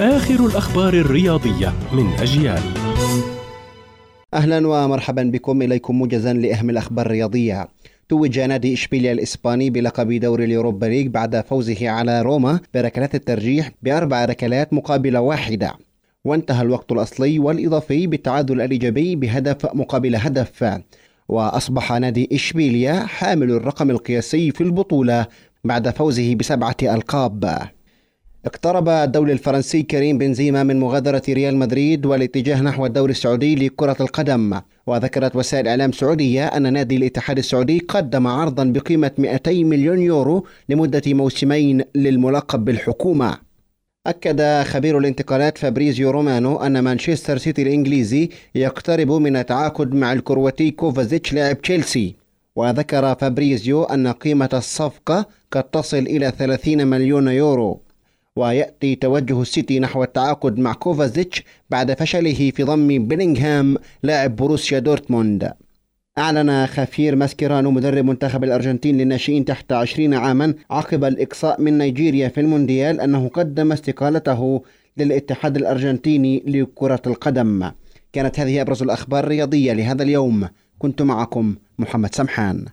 آخر الأخبار الرياضية من أجيال. أهلا ومرحبا بكم. إليكم موجزا لأهم الأخبار الرياضية. توج نادي إشبيليا الإسباني بلقب دوري اليوروبا ليج بعد فوزه على روما بركلات الترجيح بأربع ركلات مقابل واحدة. وانتهى الوقت الأصلي والإضافي بالتعادل الإيجابي بهدف مقابل هدف. وأصبح نادي إشبيليا حامل الرقم القياسي في البطولة بعد فوزه بسبعة ألقاب. اقترب الدولي الفرنسي كريم بنزيما من مغادرة ريال مدريد والاتجاه نحو الدوري السعودي لكرة القدم. وذكرت وسائل إعلام سعودية أن نادي الاتحاد السعودي قدم عرضا بقيمة 200 مليون يورو لمدة موسمين للملقب بالحكومة. أكد خبير الانتقالات فابريزيو رومانو أن مانشستر سيتي الإنجليزي يقترب من التعاقد مع الكرواتي كوفازيتش لاعب تشيلسي. وذكر فابريزيو أن قيمة الصفقة قد تصل إلى 30 مليون يورو. ويأتي توجه السيتي نحو التعاقد مع كوفازيتش بعد فشله في ضم بيلينغهام لاعب بروسيا دورتموند. أعلن خافيير ماسكيرانو مدرب منتخب الأرجنتين للناشئين تحت 20 عاما عقب الإقصاء من نيجيريا في المونديال أنه قدم استقالته للاتحاد الأرجنتيني لكرة القدم. كانت هذه أبرز الأخبار الرياضية لهذا اليوم. كنت معكم محمد سمحان.